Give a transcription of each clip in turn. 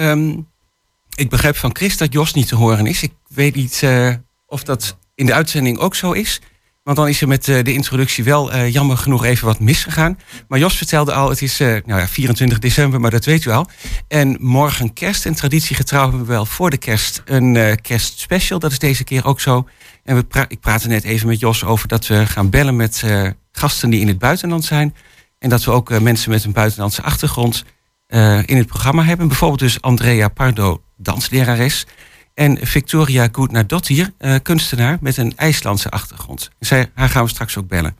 Ehm, ik begrijp van Chris dat Jos niet te horen is. Ik weet niet uh, of dat in de uitzending ook zo is. Want dan is er met uh, de introductie wel uh, jammer genoeg even wat misgegaan. Maar Jos vertelde al, het is nou ja, 24 december, maar dat weet u al. En morgen kerst. En traditiegetrouw hebben we wel voor de kerst een kerstspecial. Dat is deze keer ook zo. En we pra ik praatte net even met Jos over dat we gaan bellen met gasten die in het buitenland zijn. En dat we ook mensen met een buitenlandse achtergrond in het programma hebben. Bijvoorbeeld dus Andrea Pardo, danslerares. En Victoria Goednadottir, uh, kunstenaar met een IJslandse achtergrond. Zij, haar gaan we straks ook bellen.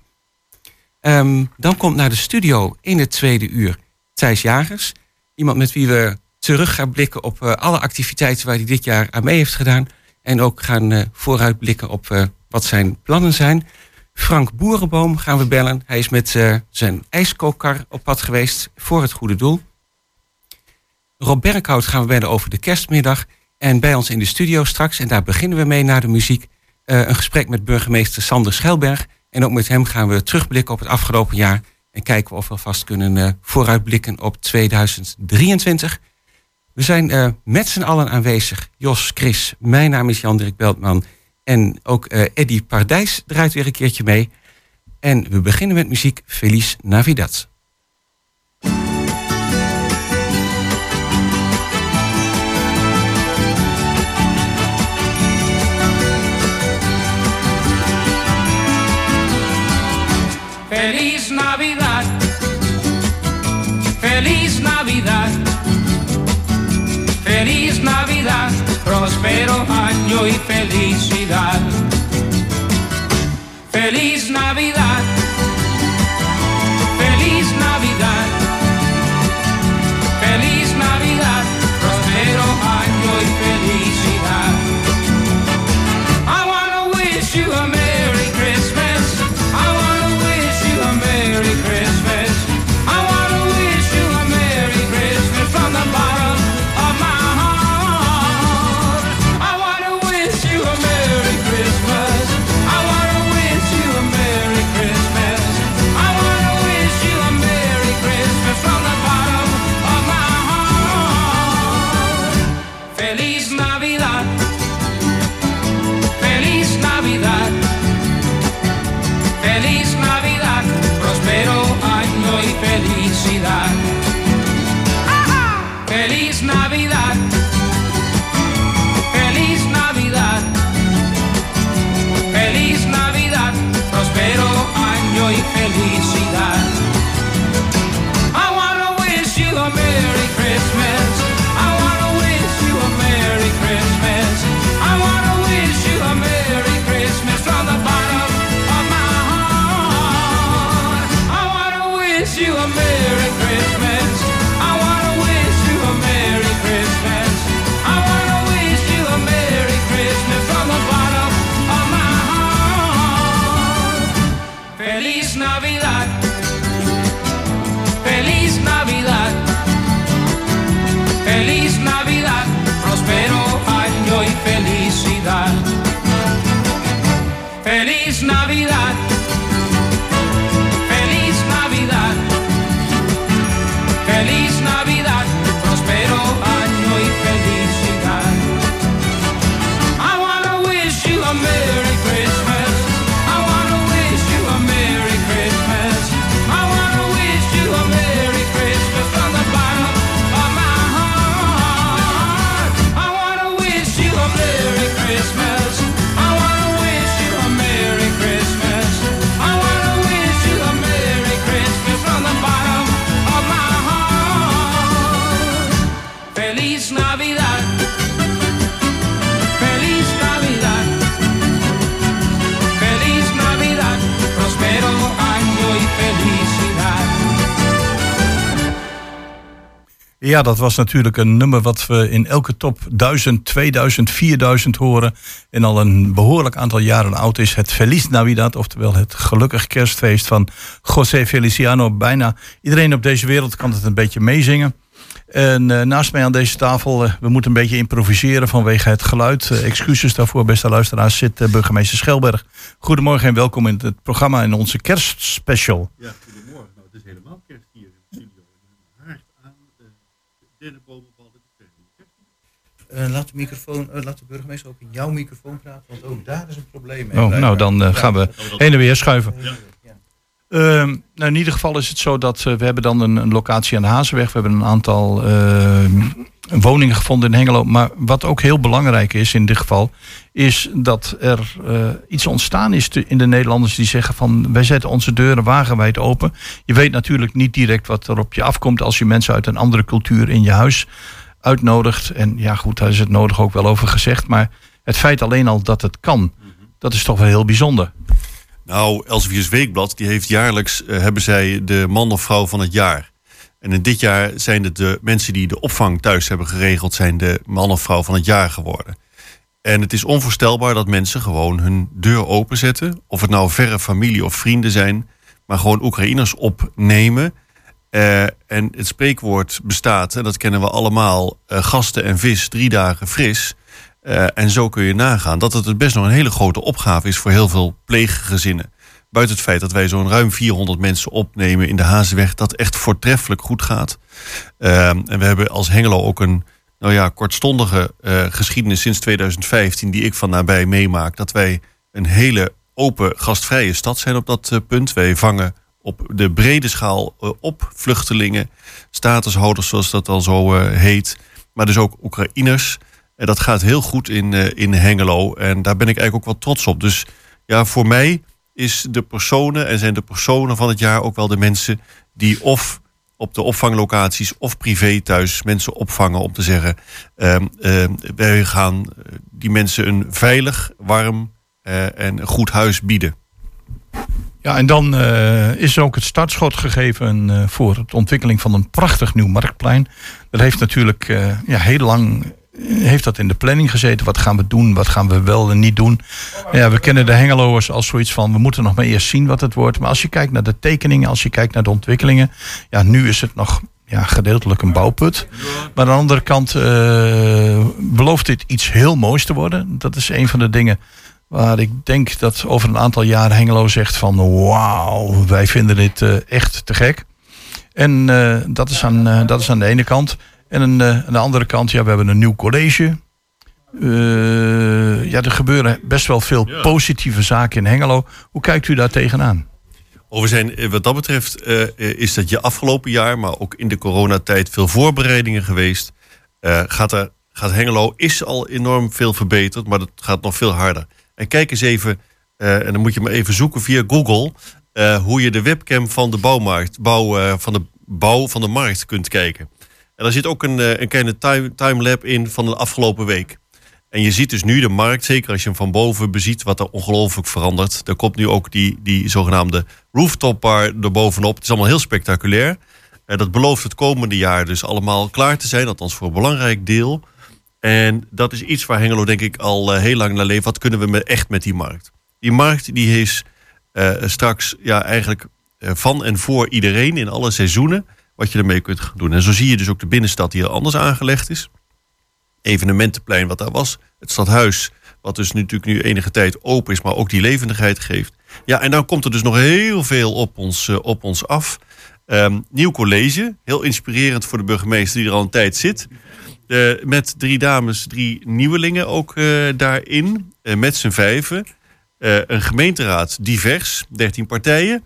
Um, dan komt naar de studio in het tweede uur Thijs Jagers. Iemand met wie we terug gaan blikken op uh, alle activiteiten waar hij dit jaar aan mee heeft gedaan. En ook gaan uh, vooruitblikken op wat zijn plannen zijn. Frank Boerenboom gaan we bellen. Hij is met zijn ijskookkar op pad geweest voor het goede doel. Rob Berkhout gaan we bellen over de kerstmiddag. En bij ons in de studio straks, en daar beginnen we mee na de muziek, uh, een gesprek met burgemeester Sander Schelberg. En ook met hem gaan we terugblikken op het afgelopen jaar. En kijken of we vast kunnen uh, vooruitblikken op 2023. We zijn uh, met z'n allen aanwezig. Jos, Chris, mijn naam is Jan-Dirk Beltman. En ook Eddy Pardijs draait weer een keertje mee. En we beginnen met muziek Feliz Navidad. Próspero año y felicidad. Feliz 脾气 Ja, dat was natuurlijk een nummer wat we in elke top 1000, 2000, 4000 horen. En al een behoorlijk aantal jaren oud is. Het Feliz Navidad, oftewel het gelukkig kerstfeest van José Feliciano. Bijna iedereen op deze wereld kan het een beetje meezingen. En eh, naast mij aan deze tafel, eh, we moeten een beetje improviseren vanwege het geluid. Eh, excuses daarvoor, beste luisteraars, zit burgemeester Schelberg. Goedemorgen en welkom in het programma in onze kerstspecial. Ja, goedemorgen. Nou, het is helemaal kerst hier in de studio. Een eh, Eh, laat, de microfoon, eh, laat de burgemeester ook in jouw microfoon praten, want ook daar is een probleem mee. Oh, nou, dan eh, gaan we heen en weer schuiven. Ja. Ehm, nou, in ieder geval is het zo dat eh, we hebben dan een, een locatie aan de Hazenweg. We hebben een aantal ehm, woningen gevonden in Hengelo. Maar wat ook heel belangrijk is in dit geval... is dat er eh, iets ontstaan is in de Nederlanders die zeggen van... wij zetten onze deuren wagenwijd open. Je weet natuurlijk niet direct wat er op je afkomt... als je mensen uit een andere cultuur in je huis uitnodigt. En ja goed, daar is het nodig ook wel over gezegd. Maar het feit alleen al dat het kan... dat is toch wel heel bijzonder. Nou, Elsevier's Weekblad, die heeft jaarlijks, eh, hebben zij de man of vrouw van het jaar. En in dit jaar zijn het de mensen die de opvang thuis hebben geregeld, zijn de man of vrouw van het jaar geworden. En het is onvoorstelbaar dat mensen gewoon hun deur openzetten. Of het nou verre familie of vrienden zijn, maar gewoon Oekraïners opnemen. Eh, en het spreekwoord bestaat, en dat kennen we allemaal, eh, gasten en vis drie dagen fris. Eh, en zo kun je nagaan dat het best nog een hele grote opgave is voor heel veel pleeggezinnen. Buiten het feit dat wij zo'n ruim 400 mensen opnemen in de Hazenweg, dat echt voortreffelijk goed gaat. Ehm, en we hebben als Hengelo ook een nou ja, kortstondige eh, geschiedenis sinds 2015, die ik van nabij meemaak. Dat wij een hele open, gastvrije stad zijn op dat eh, punt. Wij vangen op de brede schaal eh, op vluchtelingen, statushouders zoals dat al zo heet. Maar dus ook Oekraïners. En dat gaat heel goed in, in Hengelo. En daar ben ik eigenlijk ook wel trots op. Dus ja, voor mij is de personen en zijn de personen van het jaar ook wel de mensen die of op de opvanglocaties of privé thuis mensen opvangen om te zeggen: ehm, wij gaan eh, die mensen een veilig, warm eh, en goed huis bieden. Ja, en dan eh, is ook het startschot gegeven voor de ontwikkeling van een prachtig nieuw marktplein. Dat heeft natuurlijk ja, heel lang heeft dat in de planning gezeten. Wat gaan we doen? Wat gaan we wel en niet doen? Ja, we kennen de Hengeloers als zoiets van... we moeten nog maar eerst zien wat het wordt. Maar als je kijkt naar de tekeningen, als je kijkt naar de ontwikkelingen... ja, nu is het nog ja, gedeeltelijk een bouwput. Maar aan de andere kant eh, belooft dit iets heel moois te worden. Dat is een van de dingen waar ik denk dat over een aantal jaar Hengelo zegt van... wauw, wij vinden dit eh, echt te gek. En eh, dat, is aan, dat is aan de ene kant. En aan, eh, aan de andere kant, ja, we hebben een nieuw college. Eh, ja, er gebeuren best wel veel positieve zaken in Hengelo. Hoe kijkt u daar tegenaan? Oh, we zijn, eh, wat dat betreft is dat je afgelopen jaar, maar ook in de coronatijd, veel voorbereidingen geweest. Gaat, er, gaat Hengelo is al enorm veel verbeterd, maar dat gaat nog veel harder. En kijk eens even, en dan moet je maar even zoeken via Google, hoe je de webcam van de bouwmarkt, bouw, van de bouw van de markt kunt kijken. En zit ook een, eh, een kleine time, timelap in van de afgelopen week. En je ziet dus nu de markt, zeker als je hem van boven beziet, wat er ongelooflijk verandert. Er komt nu ook die, die zogenaamde rooftop bar erbovenop. Het is allemaal heel spectaculair. Eh, dat belooft het komende jaar dus allemaal klaar te zijn, althans voor een belangrijk deel. En dat is iets waar Hengelo denk ik al eh, heel lang naar leeft. Wat kunnen we met, echt met die markt? Die markt die is straks ja, eigenlijk van en voor iedereen in alle seizoenen wat je ermee kunt doen. En zo zie je dus ook de binnenstad die er anders aangelegd is evenementenplein wat daar was. Het stadhuis, wat dus nu natuurlijk nu enige tijd open is, maar ook die levendigheid geeft. Ja, en dan komt er dus nog heel veel op ons, eh, op ons af. Ehm, nieuw college, heel inspirerend voor de burgemeester die er al een tijd zit. Eh, met drie dames, drie nieuwelingen ook eh, daarin, met z'n vijven. Een gemeenteraad divers, 13 partijen.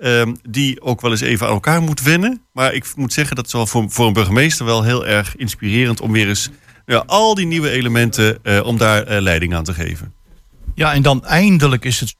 Ehm, die ook wel eens even aan elkaar moet wennen. Maar ik moet zeggen, dat is wel voor, voor een burgemeester wel heel erg inspirerend om weer eens ja, al die nieuwe elementen, eh, om daar eh, leiding aan te geven. Ja, en dan eindelijk is het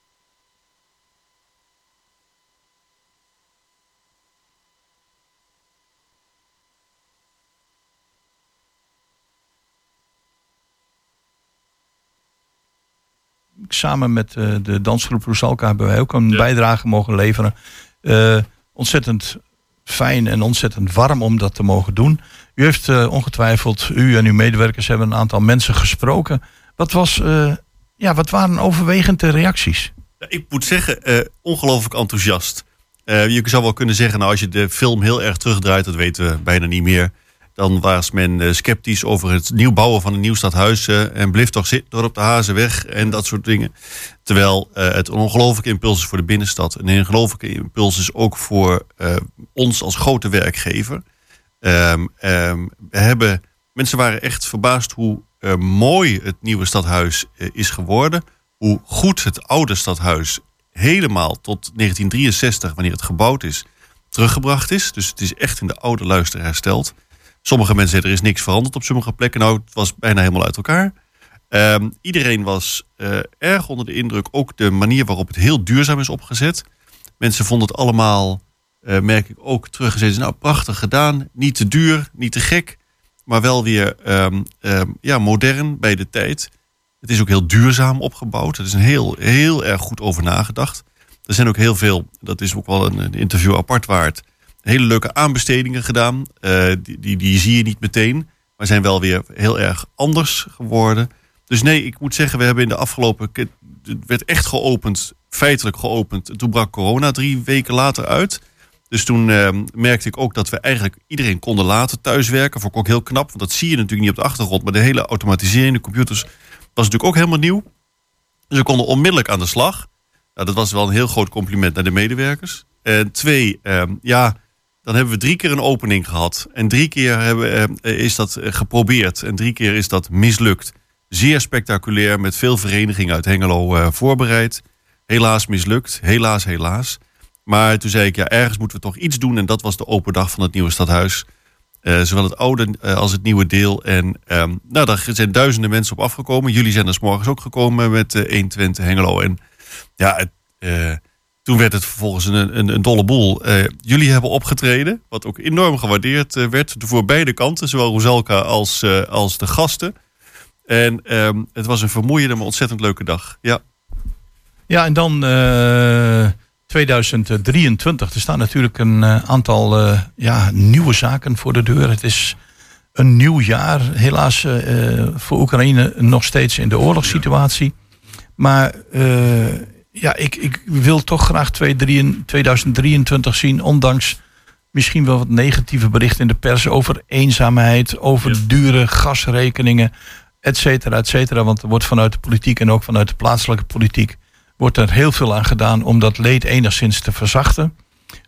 samen met eh, de dansgroep Roesalka hebben wij ook een bijdrage mogen leveren. Eh, ontzettend fijn en ontzettend warm om dat te mogen doen. U heeft eh, ongetwijfeld, u en uw medewerkers hebben een aantal mensen gesproken. Wat, was, ja, wat waren overwegend de reacties? Ja, ik moet zeggen, ongelooflijk enthousiast. Je zou wel kunnen zeggen, nou, als je de film heel erg terugdraait, dat weten we bijna niet meer. Dan was men eh, sceptisch over het nieuw bouwen van een nieuw stadhuis. eh, en bleef toch zitten door op de Hazenweg en dat soort dingen. Terwijl eh, het een ongelooflijke impuls is voor de binnenstad. En een ongelooflijke impuls is ook voor ons als grote werkgever. Ehm, ehm, we hebben, mensen waren echt verbaasd hoe mooi het nieuwe stadhuis is geworden. Hoe goed het oude stadhuis helemaal tot 1963, wanneer het gebouwd is, teruggebracht is. Dus het is echt in de oude luister hersteld. Sommige mensen zeggen er is niks veranderd op sommige plekken. Nou, het was bijna helemaal uit elkaar. Ehm, iedereen was eh, erg onder de indruk. Ook de manier waarop het heel duurzaam is opgezet. Mensen vonden het allemaal, eh, merk ik ook, teruggezet. Nou, prachtig gedaan. Niet te duur, niet te gek. Maar wel weer ehm, ehm, ja, modern bij de tijd. Het is ook heel duurzaam opgebouwd. Er is een heel, heel erg goed over nagedacht. Er zijn ook heel veel, dat is ook wel een interview apart waard. Hele leuke aanbestedingen gedaan. Eh, die, die, die zie je niet meteen. Maar zijn wel weer heel erg anders geworden. Dus nee, ik moet zeggen, we hebben in de afgelopen. Het werd echt geopend, feitelijk geopend. En Toen brak corona drie weken later uit. Dus toen eh, merkte ik ook dat we eigenlijk iedereen konden laten thuiswerken. Vond ik ook heel knap, want dat zie je natuurlijk niet op de achtergrond. Maar de hele automatisering, de computers, was natuurlijk ook helemaal nieuw. Dus we konden onmiddellijk aan de slag. Nou, dat was wel een heel groot compliment naar de medewerkers. En twee, ehm, ja, dan hebben we drie keer een opening gehad. En drie keer hebben, eh, is dat eh, geprobeerd. En drie keer is dat mislukt. Zeer spectaculair, met veel verenigingen uit Hengelo eh, voorbereid. Helaas mislukt, helaas, helaas. Maar toen zei ik, ja, ergens moeten we toch iets doen. En dat was de open dag van het nieuwe stadhuis. Zowel het oude als het nieuwe deel. En ehm, nou, daar zijn duizenden mensen op afgekomen. Jullie zijn er 's morgens ook gekomen met eh 120 Hengelo. En ja, het, toen werd het vervolgens een, een, een dolle boel. Eh, jullie hebben opgetreden, wat ook enorm gewaardeerd eh, werd. Voor beide kanten, zowel Rozelka als, eh, als de gasten. En ehm, het was een vermoeiende, maar ontzettend leuke dag. Ja. Ja, en dan eh, 2023. Er staan natuurlijk een aantal ja, nieuwe zaken voor de deur. Het is een nieuw jaar. Helaas voor Oekraïne nog steeds in de oorlogssituatie. Maar ja, ik, ik wil toch graag 2023 zien, ondanks misschien wel wat negatieve berichten in de pers over eenzaamheid, over dure gasrekeningen, et cetera, et cetera. Want er wordt vanuit de politiek en ook vanuit de plaatselijke politiek wordt er heel veel aan gedaan om dat leed enigszins te verzachten.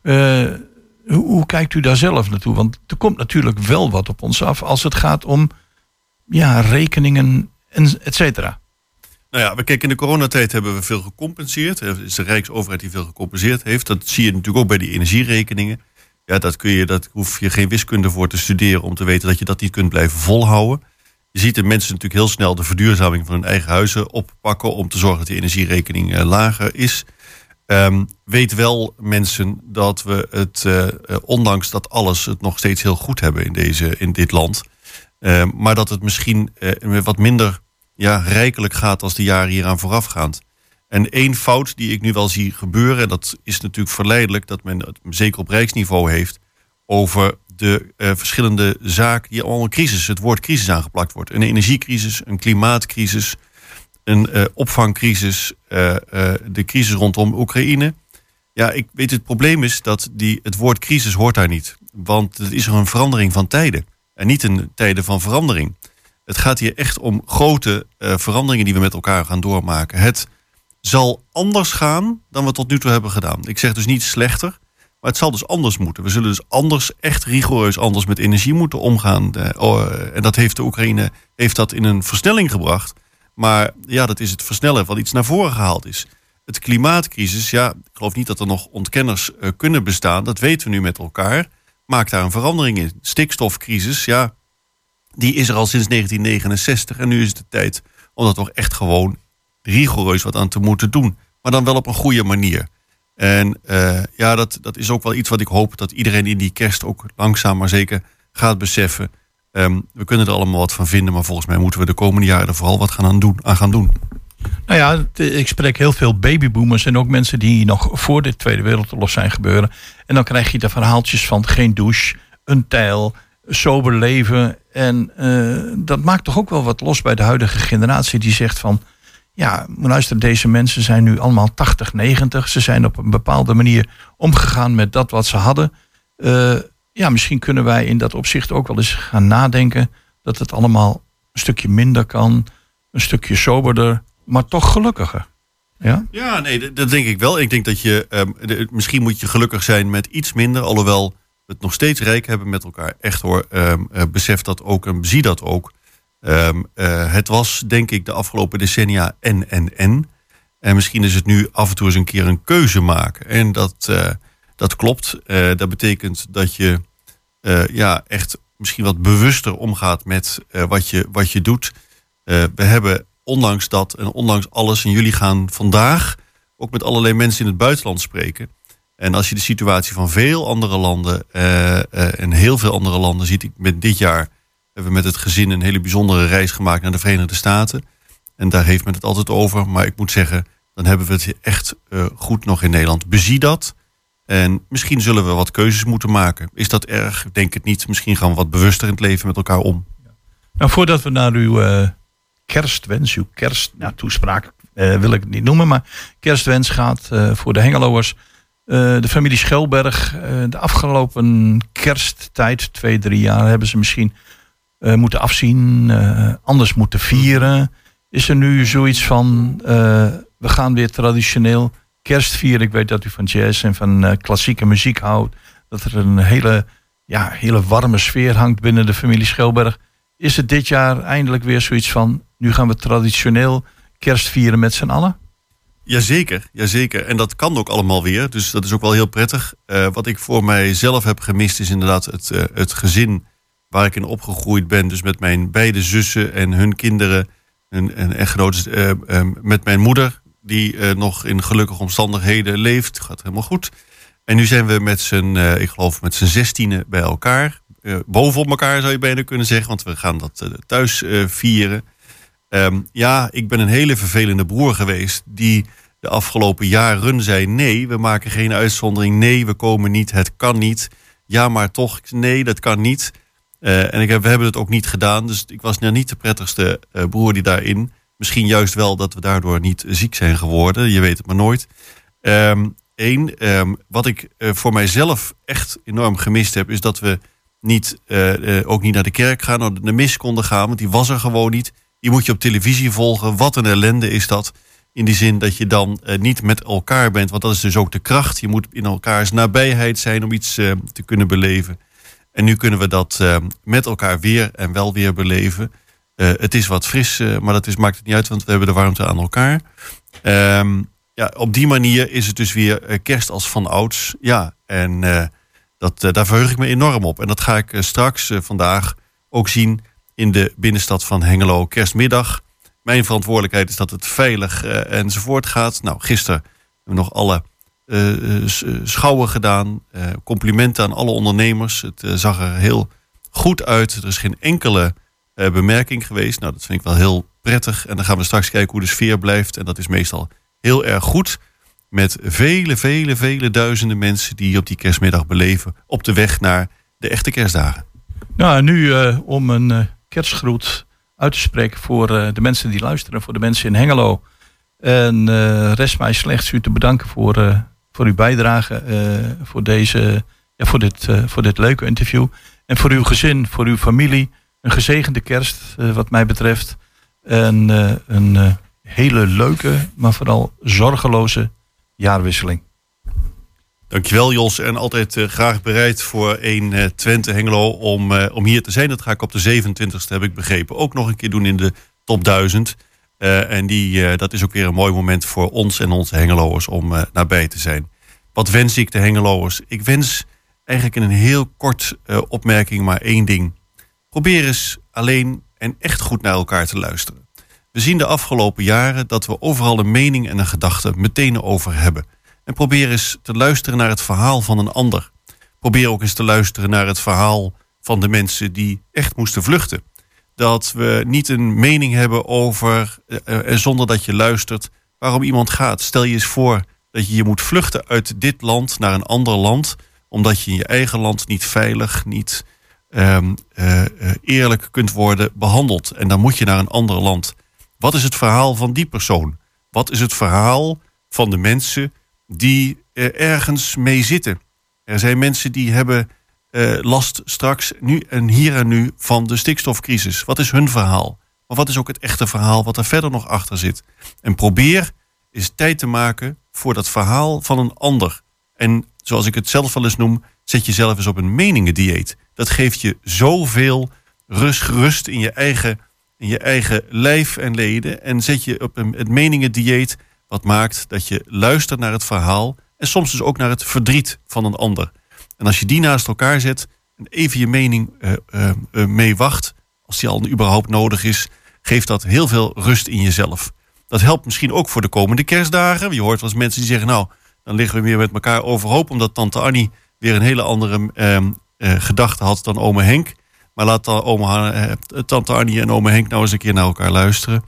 Eh, hoe, hoe kijkt u daar zelf naartoe? Want er komt natuurlijk wel wat op ons af als het gaat om ja, rekeningen en et cetera. Nou ja, we kijken in de coronatijd hebben we veel gecompenseerd. Het is de Rijksoverheid die veel gecompenseerd heeft. Dat zie je natuurlijk ook bij die energierekeningen. Ja, dat, kun je, dat hoef je geen wiskunde voor te studeren om te weten dat je dat niet kunt blijven volhouden. Je ziet de mensen natuurlijk heel snel de verduurzaming van hun eigen huizen oppakken om te zorgen dat die energierekening eh, lager is. Ehm, weet wel mensen dat we het, eh, eh, ondanks dat alles, het nog steeds heel goed hebben in, deze, in dit land. Ehm, maar dat het misschien wat minder ja, rijkelijk gaat als de jaren hieraan voorafgaand. En één fout die ik nu wel zie gebeuren, en dat is natuurlijk verleidelijk dat men het zeker op rijksniveau heeft, over de eh, verschillende zaken die allemaal crisis, het woord crisis aangeplakt wordt. Een energiecrisis, een klimaatcrisis, een eh, opvangcrisis, eh, de crisis rondom Oekraïne. Ja, ik weet het probleem is dat die, het woord crisis hoort daar niet. Want het is een verandering van tijden. En niet een tijden van verandering. Het gaat hier echt om grote eh, veranderingen die we met elkaar gaan doormaken. Het zal anders gaan dan we tot nu toe hebben gedaan. Ik zeg dus niet slechter, maar het zal dus anders moeten. We zullen dus anders, echt rigoureus anders met energie moeten omgaan. Oh, eh, en dat heeft de Oekraïne heeft dat in een versnelling gebracht. Maar ja, dat is het versnellen van iets naar voren gehaald is. Het klimaatcrisis, ja, ik geloof niet dat er nog ontkenners eh, kunnen bestaan. Dat weten we nu met elkaar. Maak daar een verandering in. Stikstofcrisis, ja, die is er al sinds 1969. En nu is het de tijd om dat toch echt gewoon rigoureus wat aan te moeten doen. Maar dan wel op een goede manier. En eh, ja, dat, dat is ook wel iets wat ik hoop dat iedereen in die kerst ook langzaam maar zeker gaat beseffen. Ehm, we kunnen er allemaal wat van vinden, maar volgens mij moeten we de komende jaren er vooral wat gaan aan, doen, aan gaan doen. Nou ja, ik spreek heel veel babyboomers en ook mensen die nog voor de Tweede Wereldoorlog zijn gebeuren. En dan krijg je de verhaaltjes van geen douche, een tijl, sober leven. En eh, dat maakt toch ook wel wat los bij de huidige generatie die zegt van... Ja, luister, deze mensen zijn nu allemaal 80, 90. Ze zijn op een bepaalde manier omgegaan met dat wat ze hadden. Eh, ja, misschien kunnen wij in dat opzicht ook wel eens gaan nadenken... dat het allemaal een stukje minder kan, een stukje soberder, maar toch gelukkiger. Ja? Ja, nee, dat, denk ik wel. Ik denk dat je, ehm, misschien moet je gelukkig zijn met iets minder. Alhoewel het nog steeds rijk hebben met elkaar. Echt hoor, eh, besef dat ook en zie dat ook. Ehm, eh, het was denk ik de afgelopen decennia en, en, en. En misschien is het nu af en toe eens een keer een keuze maken. En dat, eh, dat klopt. Dat betekent dat je ja, echt misschien wat bewuster omgaat met wat, je, wat je doet. We hebben ondanks dat en ondanks alles, en jullie gaan vandaag ook met allerlei mensen in het buitenland spreken. En als je de situatie van veel andere landen eh, eh, en heel veel andere landen ziet, ik ben dit jaar hebben we met het gezin een hele bijzondere reis gemaakt naar de Verenigde Staten. En daar heeft men het altijd over. Maar ik moet zeggen, dan hebben we het echt eh, goed nog in Nederland. Bezie dat. En misschien zullen we wat keuzes moeten maken. Is dat erg? Ik denk het niet. Misschien gaan we wat bewuster in het leven met elkaar om. Nou, voordat we naar uw kerstwens, uw kersttoespraak, eh wil ik het niet noemen, maar kerstwens gaat voor de Hengeloers. Eh, de familie Schelberg, eh, de afgelopen kersttijd, twee, drie jaar, hebben ze misschien eh, moeten afzien, anders moeten vieren. Is er nu zoiets van, we gaan weer traditioneel kerst vieren? Ik weet dat u van jazz en van klassieke muziek houdt. Dat er een hele, ja, hele warme sfeer hangt binnen de familie Schelberg. Is het dit jaar eindelijk weer zoiets van, nu gaan we traditioneel kerst vieren met z'n allen? Jazeker, jazeker. En dat kan ook allemaal weer. Dus dat is ook wel heel prettig. Eh, wat ik voor mijzelf heb gemist is inderdaad het, eh, het gezin waar ik in opgegroeid ben. Dus met mijn beide zussen en hun kinderen. En, en echtgenoot, eh, eh, met mijn moeder, die nog in gelukkige omstandigheden leeft. Gaat helemaal goed. En nu zijn we met z'n, ik geloof met z'n zestienen bij elkaar. Bovenop elkaar zou je bijna kunnen zeggen, want we gaan dat thuis vieren. Ehm, ja, ik ben een hele vervelende broer geweest die de afgelopen jaren zei: nee, we maken geen uitzondering. Nee, we komen niet. Het kan niet. Ja, maar toch, nee, dat kan niet. Eh, en ik heb, we hebben het ook niet gedaan. Dus ik was niet de prettigste eh, broer die daarin. Misschien juist wel dat we daardoor niet ziek zijn geworden. Je weet het maar nooit. Eén, wat ik eh, voor mijzelf echt enorm gemist heb, is dat we niet, ook niet naar de kerk gaan, naar de mis konden gaan, want die was er gewoon niet. Die moet je op televisie volgen. Wat een ellende is dat. In die zin dat je dan eh, niet met elkaar bent, want dat is dus ook de kracht. Je moet in elkaars nabijheid zijn om iets eh, te kunnen beleven. En nu kunnen we dat eh, met elkaar weer en wel weer beleven. Het is wat fris, maar dat is, maakt het niet uit, want we hebben de warmte aan elkaar. Ehm, ja, op die manier is het dus weer kerst als van ouds. Ja, en dat, daar verheug ik me enorm op. En dat ga ik straks vandaag ook zien in de binnenstad van Hengelo. Kerstmiddag. Mijn verantwoordelijkheid is dat het veilig eh, enzovoort gaat. Nou, gisteren hebben we nog alle eh, schouwen gedaan. Complimenten aan alle ondernemers. Het zag er heel goed uit. Er is geen enkele bemerking geweest. Nou, dat vind ik wel heel prettig. En dan gaan we straks kijken hoe de sfeer blijft. En dat is meestal heel erg goed. Met vele, vele, vele duizenden mensen die op die kerstmiddag beleven. Op de weg naar de echte kerstdagen. Nou, nu om een kerstgroet uit te spreken voor eh, de mensen die luisteren, voor de mensen in Hengelo. En eh, rest mij slechts u te bedanken voor, eh, voor uw bijdrage, voor, deze, ja, voor, dit, voor dit leuke interview. En voor uw gezin, voor uw familie. Een gezegende kerst, wat mij betreft. En een hele leuke, maar vooral zorgeloze jaarwisseling. Dankjewel Jos. En altijd eh, graag bereid voor een eh, Twente Hengelo om, eh, om hier te zijn. Dat ga ik op de 27e, heb ik begrepen, ook nog een keer doen in de top 1000. Eh, en die, dat is ook weer een mooi moment voor ons en onze Hengeloers om nabij te zijn. Wat wens ik de Hengeloers? Ik wens eigenlijk in een heel kort opmerking maar één ding. Probeer eens alleen en echt goed naar elkaar te luisteren. We zien de afgelopen jaren dat we overal een mening en een gedachte meteen over hebben. En probeer eens te luisteren naar het verhaal van een ander. Probeer ook eens te luisteren naar het verhaal van de mensen die echt moesten vluchten. Dat we niet een mening hebben over, eh, eh, zonder dat je luistert, waarom iemand gaat. Stel je eens voor dat je je moet vluchten uit dit land naar een ander land, omdat je in je eigen land niet veilig, niet ehm, eh, eerlijk kunt worden behandeld. En dan moet je naar een ander land. Wat is het verhaal van die persoon? Wat is het verhaal van de mensen die er ergens mee zitten? Er zijn mensen die hebben eh, last straks, nu en hier en nu, van de stikstofcrisis. Wat is hun verhaal? Maar wat is ook het echte verhaal wat er verder nog achter zit? En probeer eens tijd te maken voor dat verhaal van een ander. En zoals ik het zelf wel eens noem, Zet jezelf eens op een meningendieet. Dat geeft je zoveel rust, rust in je eigen, in je eigen lijf en leden. En zet je op een, het meningendieet wat maakt dat je luistert naar het verhaal. En soms dus ook naar het verdriet van een ander. En als je die naast elkaar zet en even je mening eh, mee wacht, als die al überhaupt nodig is, geeft dat heel veel rust in jezelf. Dat helpt misschien ook voor de komende kerstdagen. Je hoort wel eens mensen die zeggen, nou, dan liggen we weer met elkaar overhoop, omdat tante Annie weer een hele andere ehm, eh, gedachte had dan ome Henk. Maar laat dan oma, tante Annie en ome Henk nou eens een keer naar elkaar luisteren.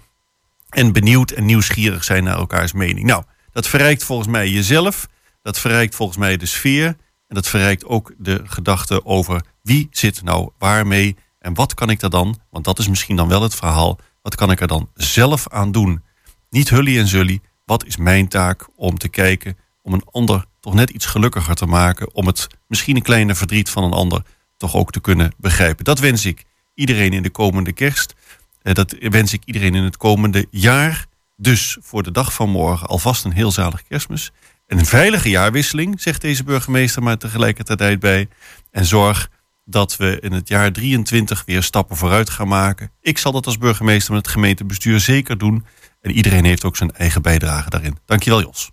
En benieuwd en nieuwsgierig zijn naar elkaars mening. Nou, dat verrijkt volgens mij jezelf. Dat verrijkt volgens mij de sfeer. En dat verrijkt ook de gedachte over wie zit nou waarmee en wat kan ik daar dan, want dat is misschien dan wel het verhaal, wat kan ik er dan zelf aan doen? Niet hully en zully, wat is mijn taak om te kijken, om een ander toch net iets gelukkiger te maken, om het misschien een kleine verdriet van een ander toch ook te kunnen begrijpen. Dat wens ik iedereen in de komende kerst. Eh, Dat wens ik iedereen in het komende jaar. Dus voor de dag van morgen alvast een heel zalig kerstmis. En een veilige jaarwisseling, zegt deze burgemeester maar tegelijkertijd bij. En zorg dat we in het jaar 23 weer stappen vooruit gaan maken. Ik zal dat als burgemeester met het gemeentebestuur zeker doen. En iedereen heeft ook zijn eigen bijdrage daarin. Dankjewel Jos.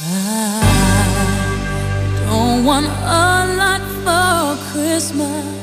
Don't want a lot for Christmas.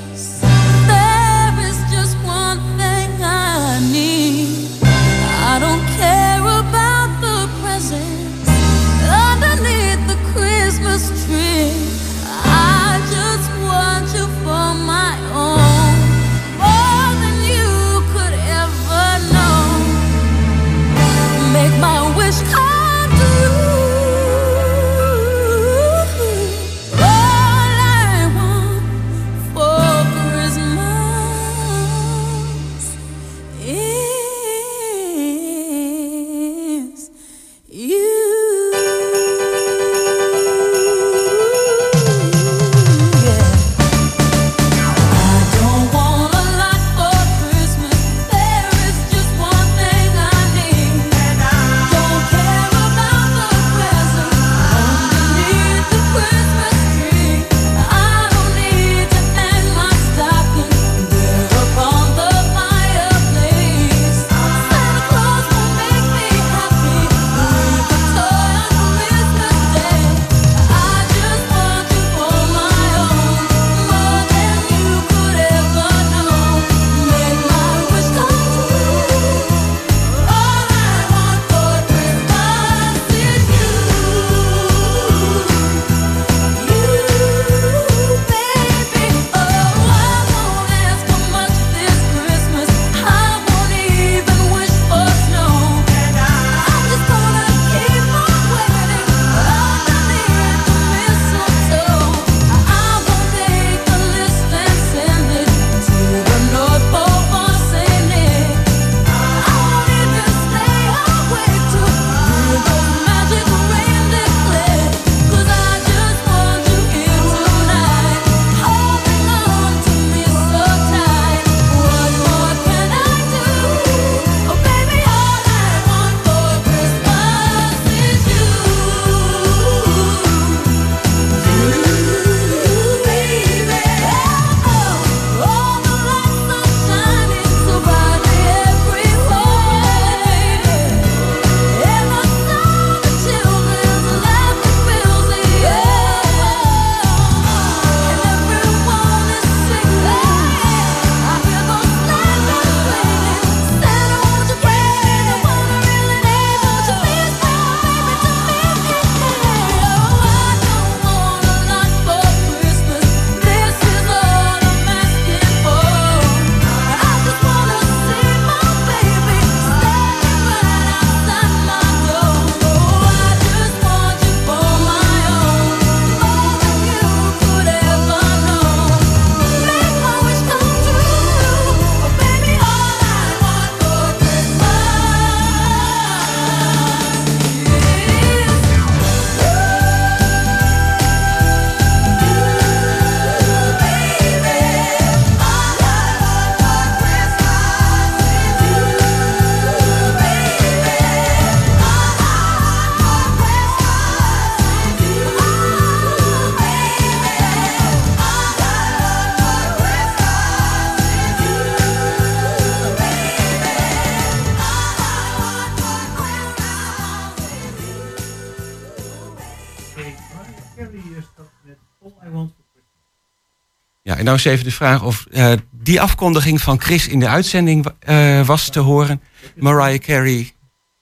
Nou is even de vraag of eh, die afkondiging van Chris in de uitzending eh, was te horen. Mariah Carey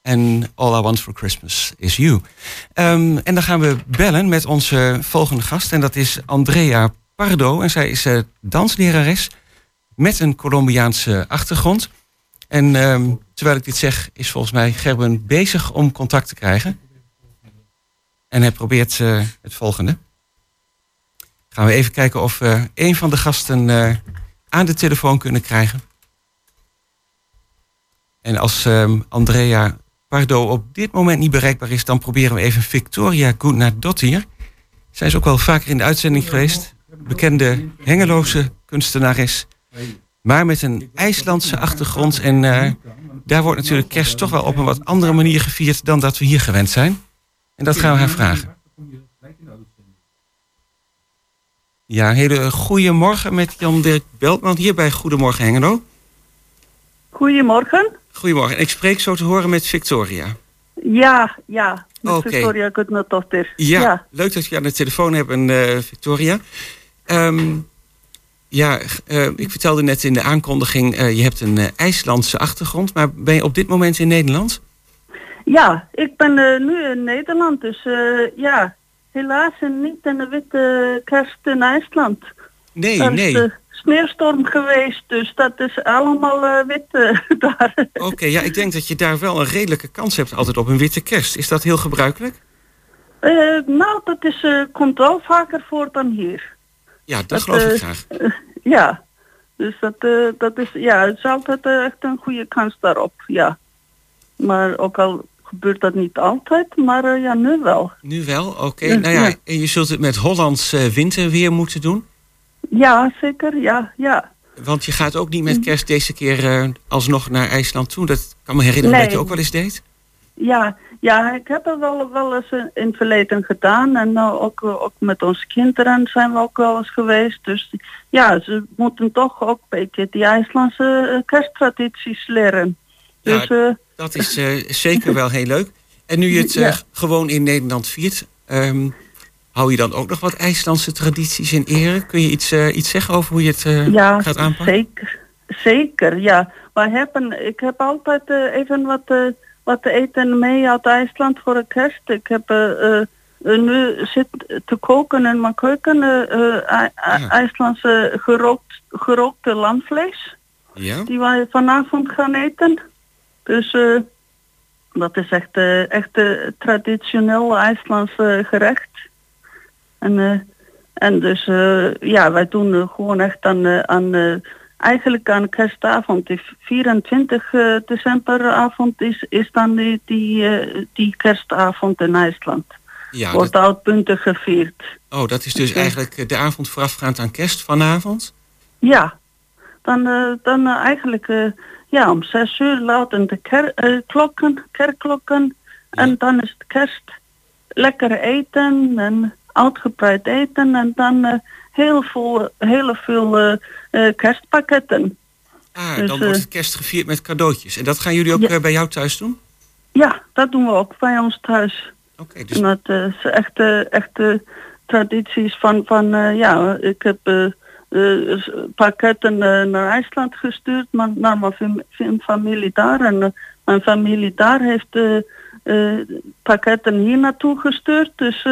en All I Want for Christmas is You. Ehm, en dan gaan we bellen met onze volgende gast. En dat is Andrea Pardo. En zij is eh, danslerares met een Colombiaanse achtergrond. En ehm, terwijl ik dit zeg, is volgens mij Gerben bezig om contact te krijgen. En hij probeert het volgende. Gaan we even kijken of we een van de gasten eh, aan de telefoon kunnen krijgen. En als ehm, Andrea Pardo op dit moment niet bereikbaar is, dan proberen we even Victoria Goodnadottir. Zij is ook wel vaker in de uitzending geweest. Bekende Hengeloze kunstenares. Maar met een IJslandse achtergrond. En eh, daar wordt natuurlijk kerst toch wel op een wat andere manier gevierd dan dat we hier gewend zijn. En dat gaan we haar vragen. Ja, hele goede morgen met Jan-Dirk Beltman hier bij Goedemorgen Hengelo. Goedemorgen. Goedemorgen. Ik spreek zo te horen met Victoria. Ja, ja. Met Oké. Victoria Gutnadottir. Ja, ja. leuk dat je aan de telefoon hebt, eh, Victoria. Ehm, ja, eh, ik vertelde net in de aankondiging, eh, je hebt een IJslandse achtergrond, maar ben je op dit moment in Nederland? Ja, ik ben nu in Nederland, dus ja, helaas niet in de witte kerst in IJsland. Nee, is nee. de sneeuwstorm geweest, dus dat is allemaal eh, wit eh, daar. Oké, ja, ik denk dat je daar wel een redelijke kans hebt altijd op een witte kerst. Is dat heel gebruikelijk? Eh, nou, dat is, komt wel vaker voor dan hier. Ja, dat, Dat, geloof ik graag. Ja, dus dat, dat is, ja, het is altijd echt een goede kans daarop, ja. Maar ook al gebeurt dat niet altijd, maar eh, ja, nu wel. Nu wel, oké. Nou ja, ja. en je zult het met Hollands eh, winterweer moeten doen. Ja, zeker, ja, ja. Want je gaat ook niet met kerst deze keer eh, alsnog naar IJsland toe. Dat kan me herinneren Nee. dat je ook wel eens deed. Ja, ja, ik heb het wel, wel eens in het verleden gedaan. En nou, ook, ook met onze kinderen zijn we ook wel eens geweest. Dus ja, ze moeten toch ook een beetje die IJslandse kersttradities leren. Ja, Dus eh, Dat is eh, zeker wel heel leuk. En nu je het eh, Ja. gewoon in Nederland viert, ehm, hou je dan ook nog wat IJslandse tradities in ere? Kun je iets, iets zeggen over hoe je het ja, gaat aanpakken? zeker. Zeker, ja. Wij hebben, ik heb altijd even wat, wat te eten mee uit IJsland voor de kerst. Ik heb nu zit te koken in mijn keuken Ja. IJslandse gerookt, gerookte lamvlees. Ja? die wij vanavond gaan eten. Dus eh, dat is echt, eh echt eh, traditioneel IJslands gerecht. En, en dus ja, wij doen gewoon echt aan, aan eigenlijk aan kerstavond, die 24 eh, decemberavond is, is dan die, die, die kerstavond in IJsland. Ja, Wordt dat, uitpunten gevierd. oh, dat is dus eigenlijk eh, de avond voorafgaand aan kerst vanavond? Ja, dan, dan eigenlijk ja, om zes uur luiden de ker, klokken, kerkklokken. En dan is het kerst. Lekker eten en uitgebreid eten. En dan eh, heel veel, heel veel eh, kerstpakketten. Ah, Dus, dan wordt het kerst gevierd met cadeautjes. En dat gaan jullie ook Ja. bij jou thuis doen? Ja, dat doen we ook bij ons thuis. Oké, dus En dat is echte, echte tradities van, van ja, ik heb eh, pakketten eh, naar IJsland gestuurd, maar naar mijn fam- fam- familie daar. En eh, mijn familie daar heeft pakketten hier naartoe gestuurd. Dus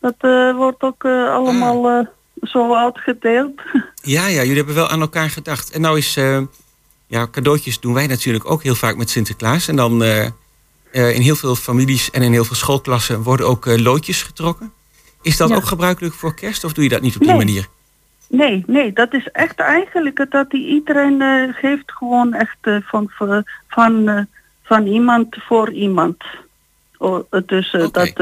dat wordt ook allemaal eh, zo uitgedeeld. Ja, ja, jullie hebben wel aan elkaar gedacht. En nou is, ja, cadeautjes doen wij natuurlijk ook heel vaak met Sinterklaas. En dan in heel veel families en in heel veel schoolklassen worden ook loodjes getrokken. Is dat Ja. ook gebruikelijk voor kerst of doe je dat niet op die Nee. manier? Nee, nee, dat is echt eigenlijk dat die iedereen eh, geeft gewoon echt eh, van, van, van, eh, van iemand voor iemand. Oh, dus Oké.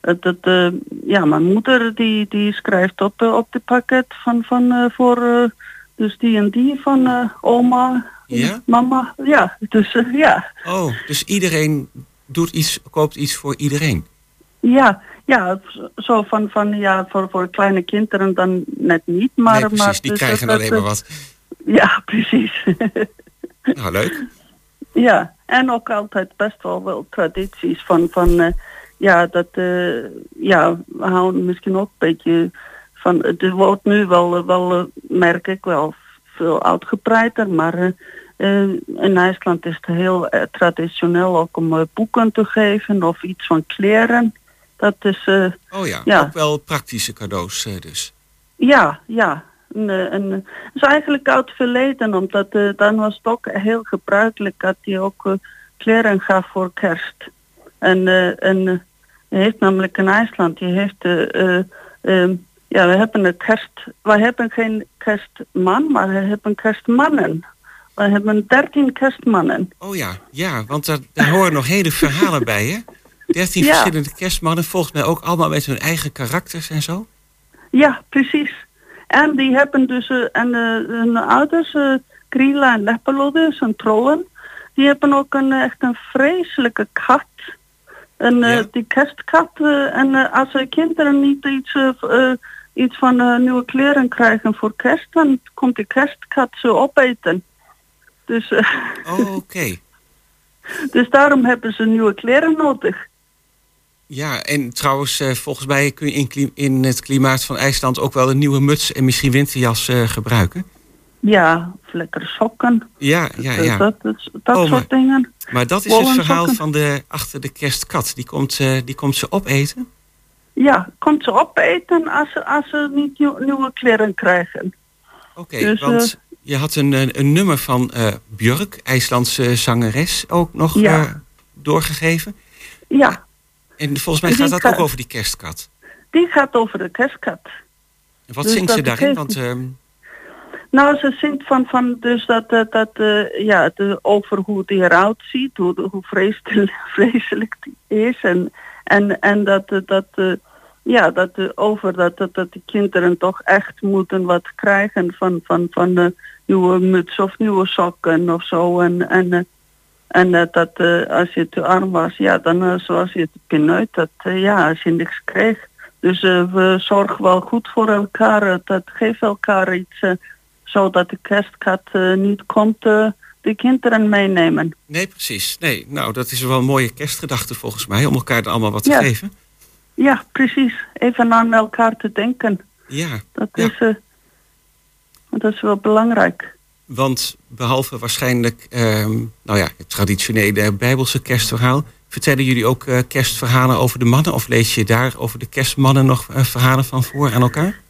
dat, dat ja, mijn moeder die, die schrijft op, op de pakket van, van voor dus die en die van oma, Ja? mama, ja, dus ja. Oh, dus iedereen doet iets, koopt iets voor iedereen. Ja, ja, zo van, van ja, voor, voor kleine kinderen dan net niet, maar... nee, precies, maar die dus krijgen alleen maar wat. Ja, precies. Nou, leuk. Ja, en ook altijd best wel wel tradities van, van eh, ja, dat, eh, ja, we houden misschien ook een beetje van, het wordt nu wel, eh, wel merk ik wel, veel uitgebreider, maar in IJsland is het heel traditioneel ook om boeken te geven of iets van kleren. Dat is, eh, Oh ja, Ja. ook wel praktische cadeaus eh, dus. ja, ja. En, en, eh, het is eigenlijk uit het verleden, omdat eh, dan was het ook heel gebruikelijk dat hij ook kleren gaf voor kerst. En, en heeft namelijk in IJsland, je heeft, eh, eh, ehm, ja, we hebben een kerst, we hebben geen kerstman, maar we hebben kerstmannen. We hebben dertien kerstmannen. Oh ja, ja, want daar, daar horen nog hele verhalen bij, hè? Dertien Ja. verschillende kerstmannen, volgens mij ook allemaal met hun eigen karakters en zo. Ja, precies. En die hebben dus, eh, en eh, hun ouders, eh Grilla en Leppelodus en trollen, die hebben ook een, echt een vreselijke kat. En Ja. die kerstkat, en als de kinderen niet iets, iets van nieuwe kleren krijgen voor kerst, dan komt die kerstkat ze opeten. Dus, Oh, oké. dus daarom hebben ze nieuwe kleren nodig. Ja, en trouwens, eh, volgens mij kun je in, in het klimaat van IJsland ook wel een nieuwe muts en misschien winterjas eh, gebruiken. Ja, of lekkere sokken. Ja, ja, Dus ja. Dat, dat, dat Oh, soort dingen. Maar dat is het verhaal van de achter de kerstkat. Die komt, eh, die komt ze opeten. Ja, komt ze opeten als ze, als ze niet nieuw- nieuwe kleren krijgen. Oké, Dus, want je had een, een, nummer van eh Björk, IJslandse zangeres, ook nog Ja. eh, doorgegeven. Ja, En volgens mij Die gaat dat ook over die kerstkat. die gaat over de kerstkat. En wat Dus zingt ze daarin? Want ehm, Nou, ze zingt van, van dus dat, dat, dat eh, ja, de, over hoe die eruit ziet, hoe, de- hoe vreselijk, vreselijk die is. En, en, en dat, eh, dat, eh, ja, dat over dat, dat, dat de kinderen toch echt moeten wat krijgen van, van, van nieuwe muts of nieuwe sokken of zo. En, en, en eh, dat eh, als je te arm was, ja, dan eh, zoals je het pinuit, dat ja, als je niks kreeg. Dus we zorgen wel goed voor elkaar. Dat geeft elkaar iets, zodat de kerstkat niet komt de kinderen meenemen. nee, precies. Nee, nou, dat is wel een mooie kerstgedachte volgens mij, om elkaar er allemaal wat te Ja. geven. Ja, precies. Even aan elkaar te denken. Ja, Dat, Ja. is, eh, dat is wel belangrijk. Want behalve waarschijnlijk ehm, nou ja, het traditionele Bijbelse kerstverhaal, vertellen jullie ook eh, kerstverhalen over de mannen? Of lees je daar over de kerstmannen nog eh, verhalen van voor aan elkaar?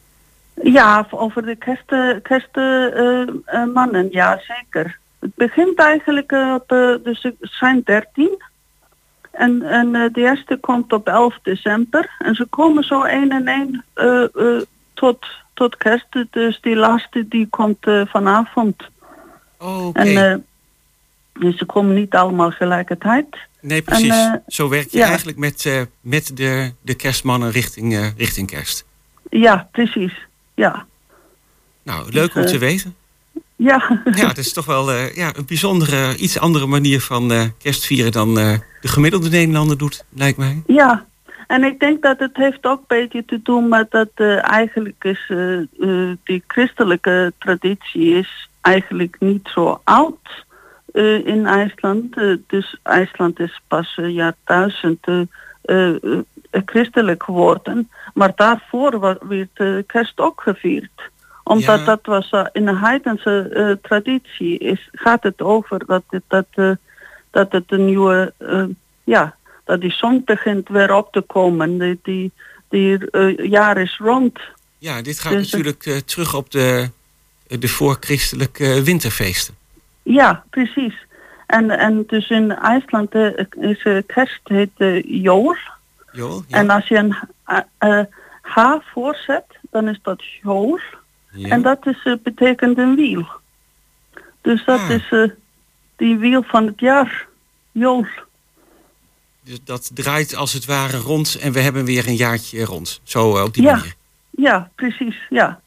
Ja, over de kerstmannen, kerst, eh, mannen, ja zeker. Het begint eigenlijk op, eh, dus zijn dertien. En, en de eerste komt op 11 december. En ze komen zo één en één tot, tot kerst. Dus die laatste die komt eh, vanavond. Oh, oké. En dus ze komen niet allemaal gelijkertijd. nee, precies. en, eh, Zo werk je ja. eigenlijk met, met de, de kerstmannen richting, richting kerst. Ja, precies. Ja. Nou, leuk om Dus, te eh, weten. Ja, Ja, het is toch wel ja, een bijzondere, iets andere manier van eh, kerstvieren dan de gemiddelde Nederlander doet, lijkt mij. Ja, en ik denk dat het heeft ook een beetje te doen met dat eh, eigenlijk is eh, eh, die christelijke traditie is eigenlijk niet zo oud in IJsland. Dus IJsland is pas een jaar duizend christelijk geworden. Maar daarvoor wa- werd kerst ook gevierd omdat Ja. dat was in de heidense traditie is, gaat het over dat het, dat, dat het een nieuwe, ja, dat die zon begint weer op te komen. Die, die, die eh, jaar is rond. Ja, dit gaat Dus, eh, natuurlijk eh, terug op de, de voorchristelijke winterfeesten. Ja, precies. En, en dus in IJsland eh, is eh, kerst heet eh. Joel? Ja. En als je een eh, eh, H voorzet, dan is dat Jool. Ja. En dat is, eh, betekent een wiel. Dus dat Ah. is eh, die wiel van het jaar. Jool. Dus dat draait als het ware rond en we hebben weer een jaartje rond. Zo eh, op die Ja. manier. Ja, precies, ja.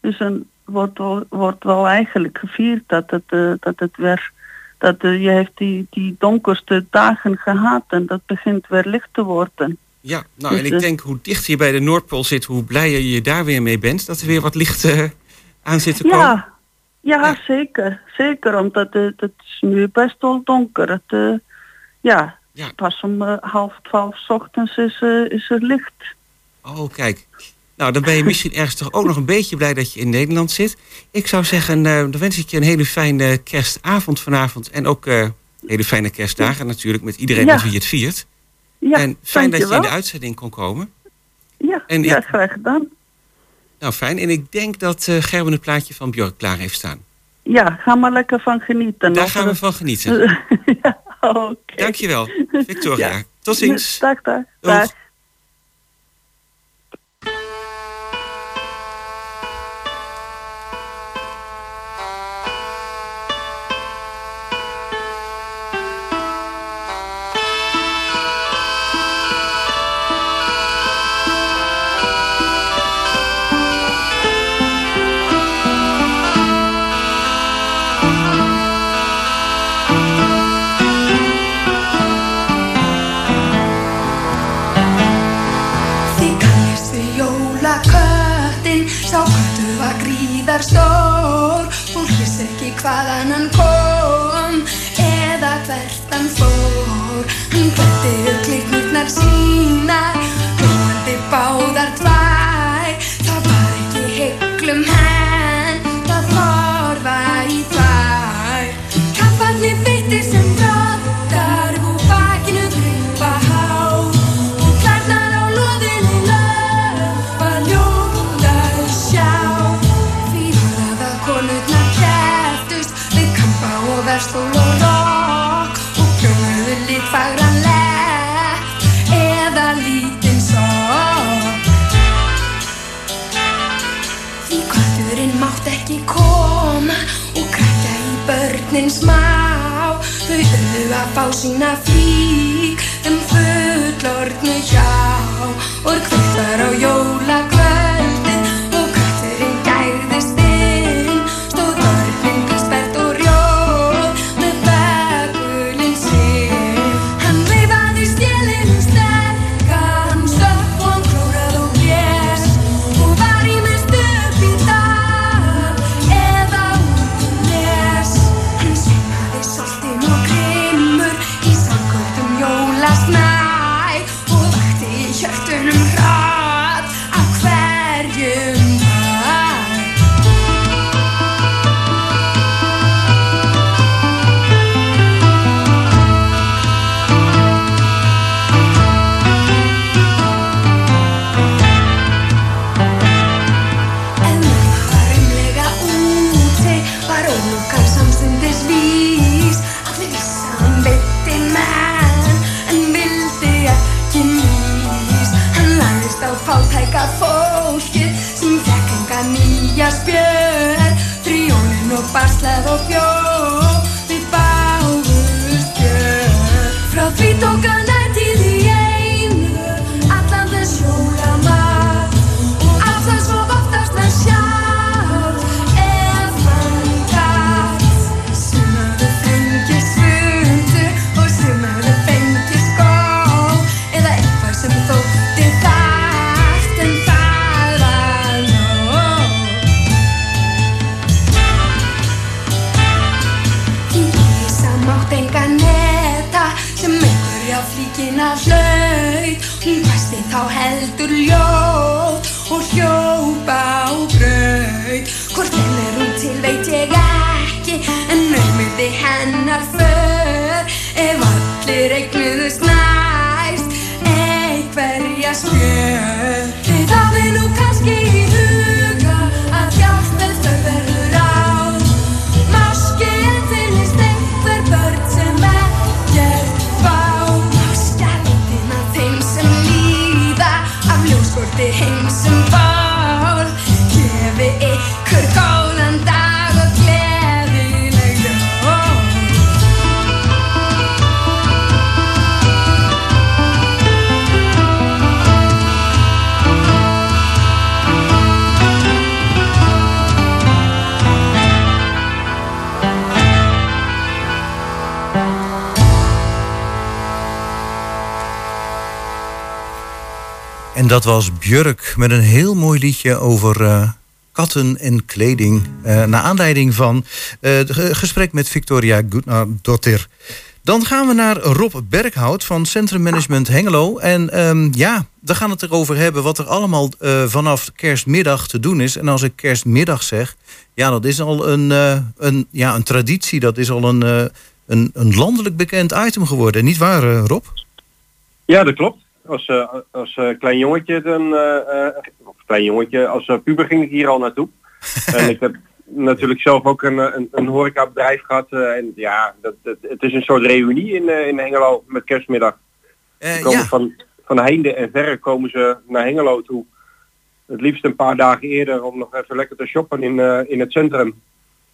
Dus dan wordt, wordt wel eigenlijk gevierd dat het, eh, dat het weer... Dat eh, je heeft die, die donkerste dagen gehad en dat begint weer licht te worden. Ja, nou en Dus, ik denk hoe dichter je bij de Noordpool zit, hoe blijer je daar weer mee bent. Dat er weer wat licht aan zit te komen. Ja, ja, Ja. zeker. Zeker, omdat het is nu best wel donker. Het, ja. Pas om eh, half twaalf ochtends is, eh, is het licht. Oh, kijk. Nou, dan ben je misschien ergens toch ook nog een beetje blij dat je in Nederland zit. Ik zou zeggen, eh, dan wens ik je een hele fijne kerstavond vanavond. En ook hele fijne kerstdagen natuurlijk met iedereen ja. met wie je het viert. Ja, en fijn dat je, in de uitzending kon komen. Ja, en ja, graag gedaan. Nou, fijn. En ik denk dat Gerben het plaatje van Björk klaar heeft staan. Ja, ga maar lekker van genieten. Daar gaan we van genieten. ja. Oké. Okay. Dankjewel, Victoria. Tot ziens. Dag, dag. dag. hvaðan hann kom eða hvert hann fór. Hann hvertir klíknurnar sínar, hljóðandi báðar tvær. Þau höfðu að fá sína frík En fullornu hjá Og hverðar á jólakvæð dat was Björk met een heel mooi liedje over eh, katten en kleding. Uh, naar aanleiding van eh, het gesprek met Victoria Goodnar-Dottir. Dan gaan we naar Rob Berghout van Centrum Management Hengelo. En ehm, ja, we gaan het erover hebben wat er allemaal vanaf kerstmiddag te doen is. En als ik kerstmiddag zeg, ja, dat is al een, een, ja, een traditie. Dat is al een, een, een landelijk bekend item geworden. Niet waar, Rob? Ja, dat klopt. Als, eh, als eh, klein jongetje, dan, eh, of klein jongetje, als puber ging ik hier al naartoe. en ik heb natuurlijk zelf ook een, een, een horecabedrijf gehad. eh, en ja, dat, dat, het is een soort reunie in, in Hengelo met kerstmiddag. Komen ja. van, van heinde en verre komen ze naar Hengelo toe. Het liefst een paar dagen eerder om nog even lekker te shoppen in, in het centrum.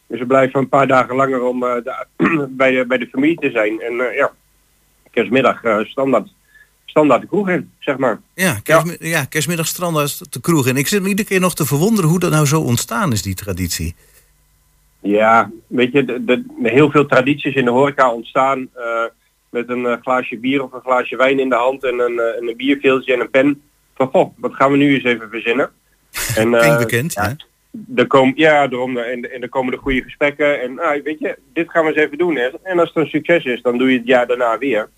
Dus ze blijven een paar dagen langer om de- bij, de, bij de familie te zijn. En ja, kerstmiddag standaard, standaard de kroeg in, zeg maar. Ja, kerstmi- ja. kerstmiddag standaard de kroeg. En ik zit me iedere keer nog te verwonderen hoe dat nou zo ontstaan is, die traditie. Ja, weet je, de, heel veel tradities in de horeca ontstaan eh, met een eh, glaasje bier of een glaasje wijn in de hand en een, eh, en een bierveeltje en een pen. Van goh, wat gaan we nu eens even verzinnen? En, bekend, ja. er komen, ja, daarom, en, en er komen de goede gesprekken. En nou, weet je, dit gaan we eens even doen. Hè. En als het een succes is, dan doe je het jaar daarna weer.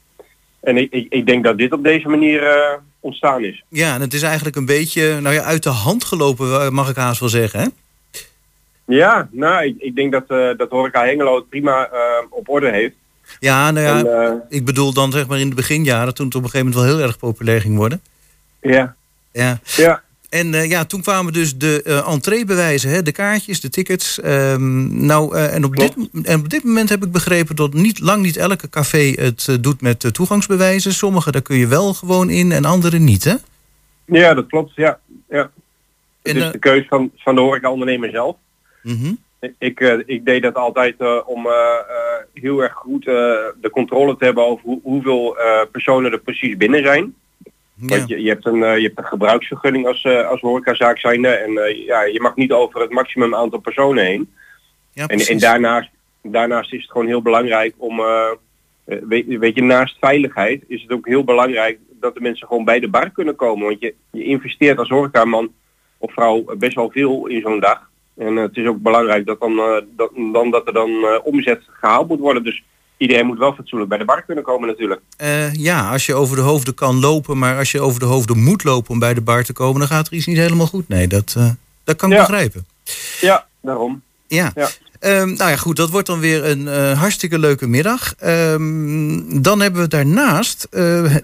En ik, ik, ik denk dat dit op deze manier eh, ontstaan is. Ja, en het is eigenlijk een beetje nou ja, uit de hand gelopen, eh, mag ik haast wel zeggen. Hè? Ja, nou, ik, ik denk dat, eh dat Horeca Hengelo het prima op orde heeft. Ja, nou ja, En, ik bedoel dan zeg maar in de beginjaren, toen het op een gegeven moment wel heel erg populair ging worden. ja, Ja. ja. En eh, ja, toen kwamen dus de eh entreebewijzen, hè, de kaartjes, de tickets. Ehm, nou, eh, en, op dit, en op dit moment heb ik begrepen dat niet, lang niet elke café het doet met toegangsbewijzen. Sommige daar kun je wel gewoon in en andere niet, hè? ja, dat klopt. Ja, ja. Het En, is de keus van, van de horeca-ondernemer zelf. Mhm. Ik, ik deed dat altijd om heel erg goed de controle te hebben over hoe, hoeveel personen er precies binnen zijn. Want je, je, hebt een, eh, je hebt een gebruiksvergunning als, eh, als horecazaak zijnde. En eh, ja, je mag niet over het maximum aantal personen heen. ja, En, en daarnaast, daarnaast is het gewoon heel belangrijk om, weet, weet je, naast veiligheid is het ook heel belangrijk dat de mensen gewoon bij de bar kunnen komen. Want je, je investeert als horecaman of vrouw best wel veel in zo'n dag. En het is ook belangrijk dat, dan, eh, dat, dan, dat er dan omzet gehaald moet worden. Dus iedereen moet wel fatsoenlijk bij de bar kunnen komen natuurlijk. Eh, ja, als je over de hoofden kan lopen, maar als je over de hoofden moet lopen om bij de bar te komen, dan gaat er iets niet helemaal goed. Nee, dat, eh, dat kan ik Ja. begrijpen. Ja, daarom. Ja. Ja. Ehm, nou ja, goed, dat wordt dan weer een eh, hartstikke leuke middag. Ehm, dan hebben we daarnaast,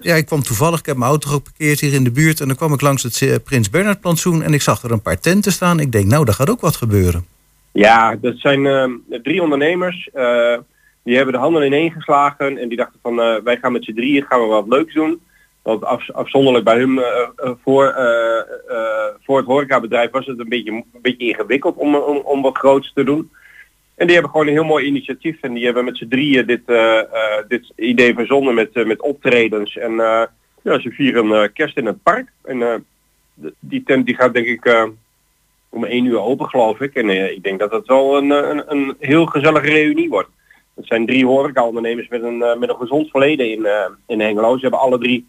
ja, ik kwam toevallig, ik heb mijn auto geparkeerd hier in de buurt en dan kwam ik langs het Prins Bernhard plantsoen en ik zag er een paar tenten staan. Ik denk, nou, daar gaat ook wat gebeuren. Ja, dat zijn eh, drie ondernemers. Die hebben de handen ineen geslagen en die dachten van eh, wij gaan met z'n drieën gaan we wat leuks doen. Want af, afzonderlijk bij hun eh, eh, voor, voor het horecabedrijf was het een beetje, een beetje ingewikkeld om, om, om wat groots te doen. En die hebben gewoon een heel mooi initiatief en die hebben met z'n drieën dit, dit idee verzonnen met, met optredens. En ja, ze vieren kerst in het park. En die tent die gaat denk ik om één uur open geloof ik. En ik denk dat het wel een, een, een heel gezellige reunie wordt. Het zijn drie horeca-ondernemers met een, eh, met een gezond verleden in, eh, in Hengelo. Ze hebben alle drie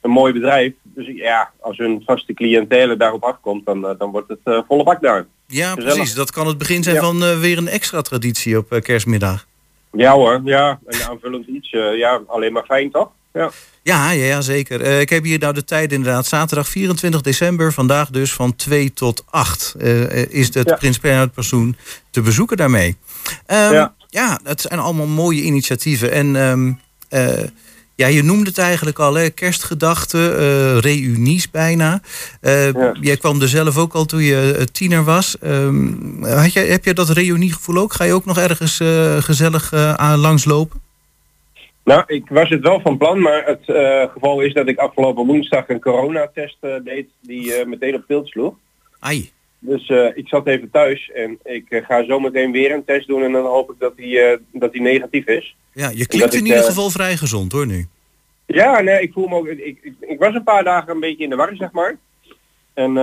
een mooi bedrijf. Dus ja, als hun vaste cliëntele daarop afkomt, dan, eh, dan wordt het volle bak daar. Ja, Gezellig. precies. Dat kan het begin zijn Ja. van weer een extra traditie op kerstmiddag. Ja hoor, ja. En aanvullend iets. ja, alleen maar fijn toch? Ja. Ja, ja, zeker. Ik heb hier nou de tijd inderdaad. Zaterdag 24 december, vandaag dus van 2 tot 8 eh, eh, is het Ja. Prins Bernhard Plantsoen te bezoeken daarmee. Ehm, ja. Ja. het zijn allemaal mooie initiatieven. En ehm, eh, ja, je noemde het eigenlijk al, hè? kerstgedachten, eh reunies bijna. Ja. Jij kwam er zelf ook al toen je tiener was. Ehm, had jij, heb je dat reuniegevoel ook? Ga je ook nog ergens gezellig aan langslopen? Nou, ik was het wel van plan, maar het geval is dat ik afgelopen woensdag een coronatest deed die meteen op tilt sloeg. Ai. Dus eh, ik zat even thuis en ik eh, ga zo meteen weer een test doen en dan hoop ik dat die, eh, dat die negatief is. Ja, je klinkt ik, in ieder geval vrij gezond hoor nu. Ja, nee, ik voel me ook. Ik, ik, ik was een paar dagen een beetje in de war, zeg maar. En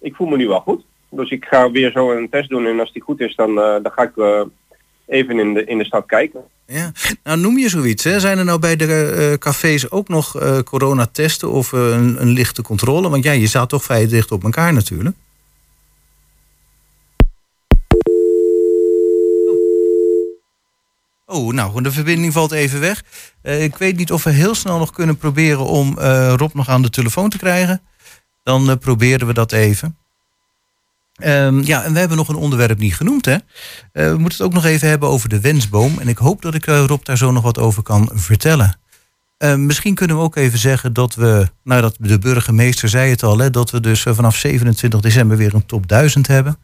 ik voel me nu wel goed. Dus ik ga weer zo een test doen en als die goed is, dan, dan ga ik even in de, in de stad kijken. Ja. Nou, noem je zoiets. Hè? Zijn er nou bij de cafés ook nog coronatesten of een, een lichte controle? Want ja, je staat toch vrij dicht op elkaar natuurlijk. Oh, nou, de verbinding valt even weg. Eh, ik weet niet of we heel snel nog kunnen proberen om eh, Rob nog aan de telefoon te krijgen. Dan eh, proberen we dat even. Ehm, ja, en we hebben nog een onderwerp niet genoemd, hè? We moeten het ook nog even hebben over de wensboom. En ik hoop dat ik Rob daar zo nog wat over kan vertellen. Eh, misschien kunnen we ook even zeggen dat we, nou dat de burgemeester zei het al, hè, dat we dus vanaf 27 december weer een top 1000 hebben.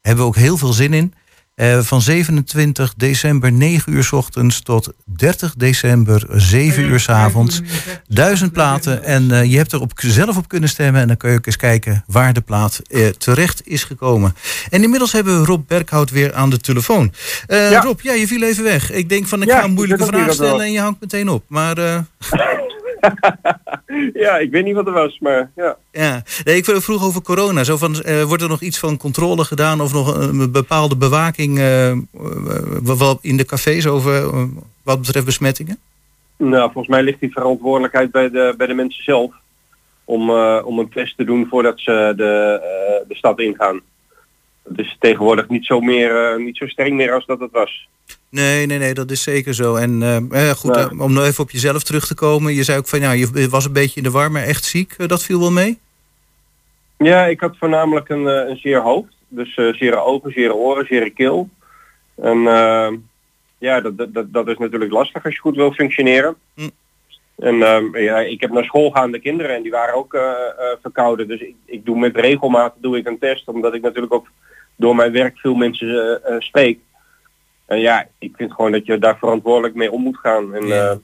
Hebben we ook heel veel zin in. Eh, van 27 december 9 uur 's ochtends tot 30 december 7 uur 's avonds. Duizend platen en eh, je hebt er op, zelf op kunnen stemmen. En dan kun je ook eens kijken waar de plaat eh, terecht is gekomen. En inmiddels hebben we Rob Berghout weer aan de telefoon. Ja. Rob, ja, je viel even weg. Ik denk van ik Ja, ga een moeilijke vraag stellen en je hangt meteen op. Maar ja, ik weet niet wat er was, maar ja. ja, nee, ik vroeg over corona. Zo van, eh, wordt er nog iets van controle gedaan of nog een bepaalde bewaking wel in de cafés over wat betreft besmettingen? Nou, volgens mij ligt die verantwoordelijkheid bij de, bij de mensen zelf. Om, om een test te doen voordat ze de, de stad ingaan. Het is tegenwoordig niet zo, meer, eh, niet zo streng meer als dat het was. Nee, nee, nee, dat is zeker zo. En eh, eh, goed, Ja. om nog even op jezelf terug te komen. Je zei ook van ja, je was een beetje in de war, maar echt ziek. dat viel wel mee? Ja, ik had voornamelijk een, een zeer hoofd. Dus eh zere ogen, zere oren, zere keel. En ja, dat, dat- dat, dat is natuurlijk lastig als je goed wil functioneren. Hm. En eh, ja, ik heb naar school gaande kinderen en die waren ook verkouden. Dus ik, ik doe met regelmaat doe ik een test, omdat ik natuurlijk ook door mijn werk veel mensen eh, eh, spreek. En ja, ik vind gewoon dat je daar verantwoordelijk mee om moet gaan. En Ja. eh,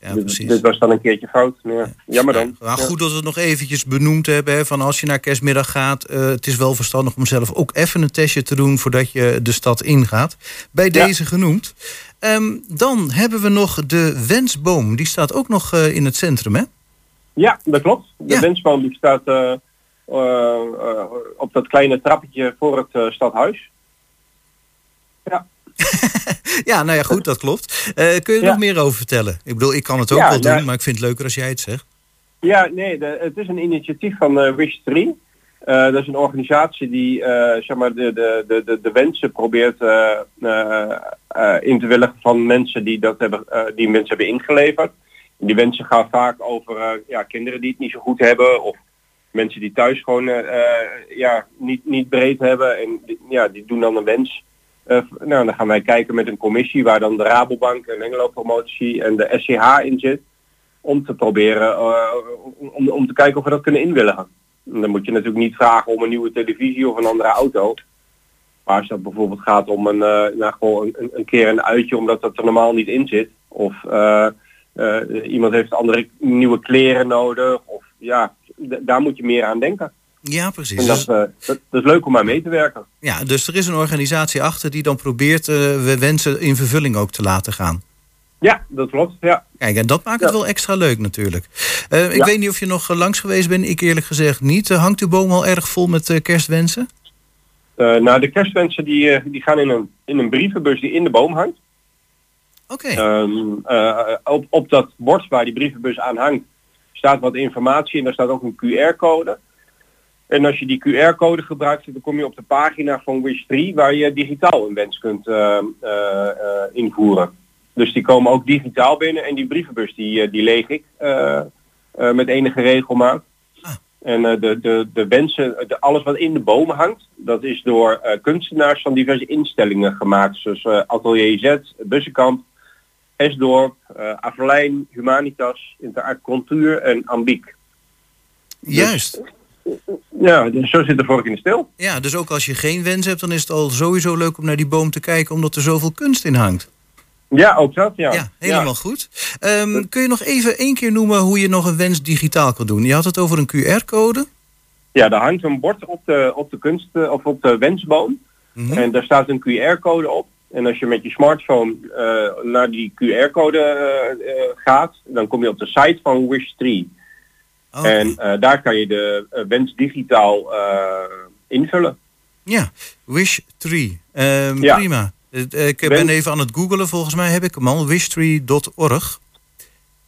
Ja, dit, precies. dit was dan een keertje fout. Ja. Jammer dan. Ja. goed dat we het nog eventjes benoemd hebben. Hè, van als je naar kerstmiddag gaat, het is wel verstandig om zelf ook even een testje te doen voordat je de stad ingaat. Bij Ja. deze genoemd. Ehm, dan hebben we nog de wensboom. Die staat ook nog in het centrum, hè? Ja, dat klopt. De wensboom die staat op dat kleine trappetje voor het eh, stadhuis. Ja, nou ja, goed, dat klopt. Eh, kun je er Ja. nog meer over vertellen? Ik bedoel, ik kan het ook Ja, wel doen, nou- maar ik vind het leuker als jij het zegt. Ja, nee, de, het is een initiatief van eh, Wish 3. Eh, dat is een organisatie die eh, zeg maar de, de, de, de, wensen probeert eh, eh, eh, in te willen van mensen die, dat hebben, eh, die mensen hebben ingeleverd. En die wensen gaan vaak over eh, ja, kinderen die het niet zo goed hebben of mensen die thuis gewoon eh, eh, ja, niet, niet breed hebben. En ja, die doen dan een wens. Eh, nou, dan gaan wij kijken met een commissie waar dan de Rabobank en Engelo Promotie en de SCH in zit om te proberen, om, om te kijken of we dat kunnen inwilligen. En dan moet je natuurlijk niet vragen om een nieuwe televisie of een andere auto. Maar als dat bijvoorbeeld gaat om een, eh, nou, gewoon een, een keer een uitje omdat dat er normaal niet in zit. Of iemand heeft andere nieuwe kleren nodig. Of ja, daar moet je meer aan denken. Ja, precies. En dat, eh, dat, dat is leuk om aan mee te werken. Ja, dus er is een organisatie achter die dan probeert eh, we wensen in vervulling ook te laten gaan. Ja, dat klopt. Ja. Kijk, en dat maakt het wel extra leuk natuurlijk. Eh, ik Ja. weet niet of je nog langs geweest bent. Ik eerlijk gezegd niet. Hangt uw boom al erg vol met kerstwensen? Nou, de kerstwensen die, die gaan in een, in een brievenbus die in de boom hangt. Oké. Ehm, eh, op, op dat bord waar die brievenbus aan hangt staat wat informatie en daar staat ook een QR-code. En als je die QR-code gebruikt, dan kom je op de pagina van Wish 3 waar je digitaal een wens kunt eh, eh, eh, invoeren. Dus die komen ook digitaal binnen en die brievenbus die, die leeg ik met enige regelmaat. Ah. En de, de, de wensen, de, alles wat in de bomen hangt, dat is door kunstenaars van diverse instellingen gemaakt. Zoals Atelier Z, Bussenkamp, Esdorp, eh Averlijn, Humanitas, Interart Cultuur en Ambiek. Juist. Ja, dus zo zit de vork in de stil. Ja, dus ook als je geen wens hebt, dan is het al sowieso leuk om naar die boom te kijken, omdat er zoveel kunst in hangt. Ja, ook dat, ja. Ja, helemaal goed. Ehm, kun je nog even één keer noemen hoe je nog een wens digitaal kan doen? Je had het over een QR-code. Ja, daar hangt een bord op de, op de kunst eh, of op de wensboom. Mhm. En daar staat een QR-code op. En als je met je smartphone eh, naar die QR-code eh, eh, gaat, dan kom je op de site van Wish 3. Oké. En daar kan je de wens digitaal invullen. Ja, Wish Tree. Ehm, Ja. Prima. Ik ben even aan het googelen. Volgens mij heb ik hem al. Wishtree.org.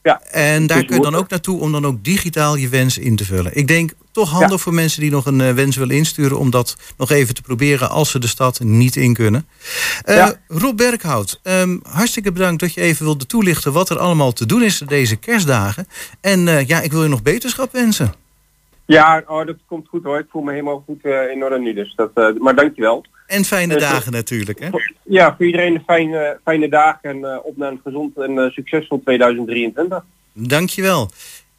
Ja, En daar kun je dan ook naartoe om dan ook digitaal je wens in te vullen. Ik denk toch handig voor mensen die nog een eh, wens willen insturen... om dat nog even te proberen als ze de stad niet in kunnen. Ja. Rob Berghout, ehm, hartstikke bedankt dat je even wilde toelichten... wat er allemaal te doen is deze kerstdagen. En eh, ja, ik wil je nog beterschap wensen. Ja, oh, dat komt goed hoor. Ik voel me helemaal goed eh, in orde nu. Dus dat, eh, maar dankjewel. En fijne Eh, dagen natuurlijk. Hè? Ja, voor iedereen een fijne, fijne dag en eh, op naar een gezond en eh, succesvol 2023. Dankjewel.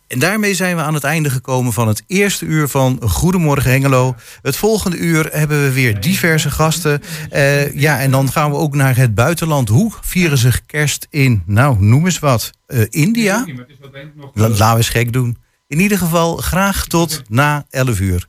En daarmee zijn we aan het einde gekomen van het eerste uur van Goedemorgen Hengelo. Het volgende uur hebben we weer diverse gasten. Eh, ja, en dan gaan we ook naar het buitenland. Hoe vieren ze kerst in, nou, noem eens wat, Eh, India? La- Laten we eens gek doen. In ieder geval graag tot na 11 uur.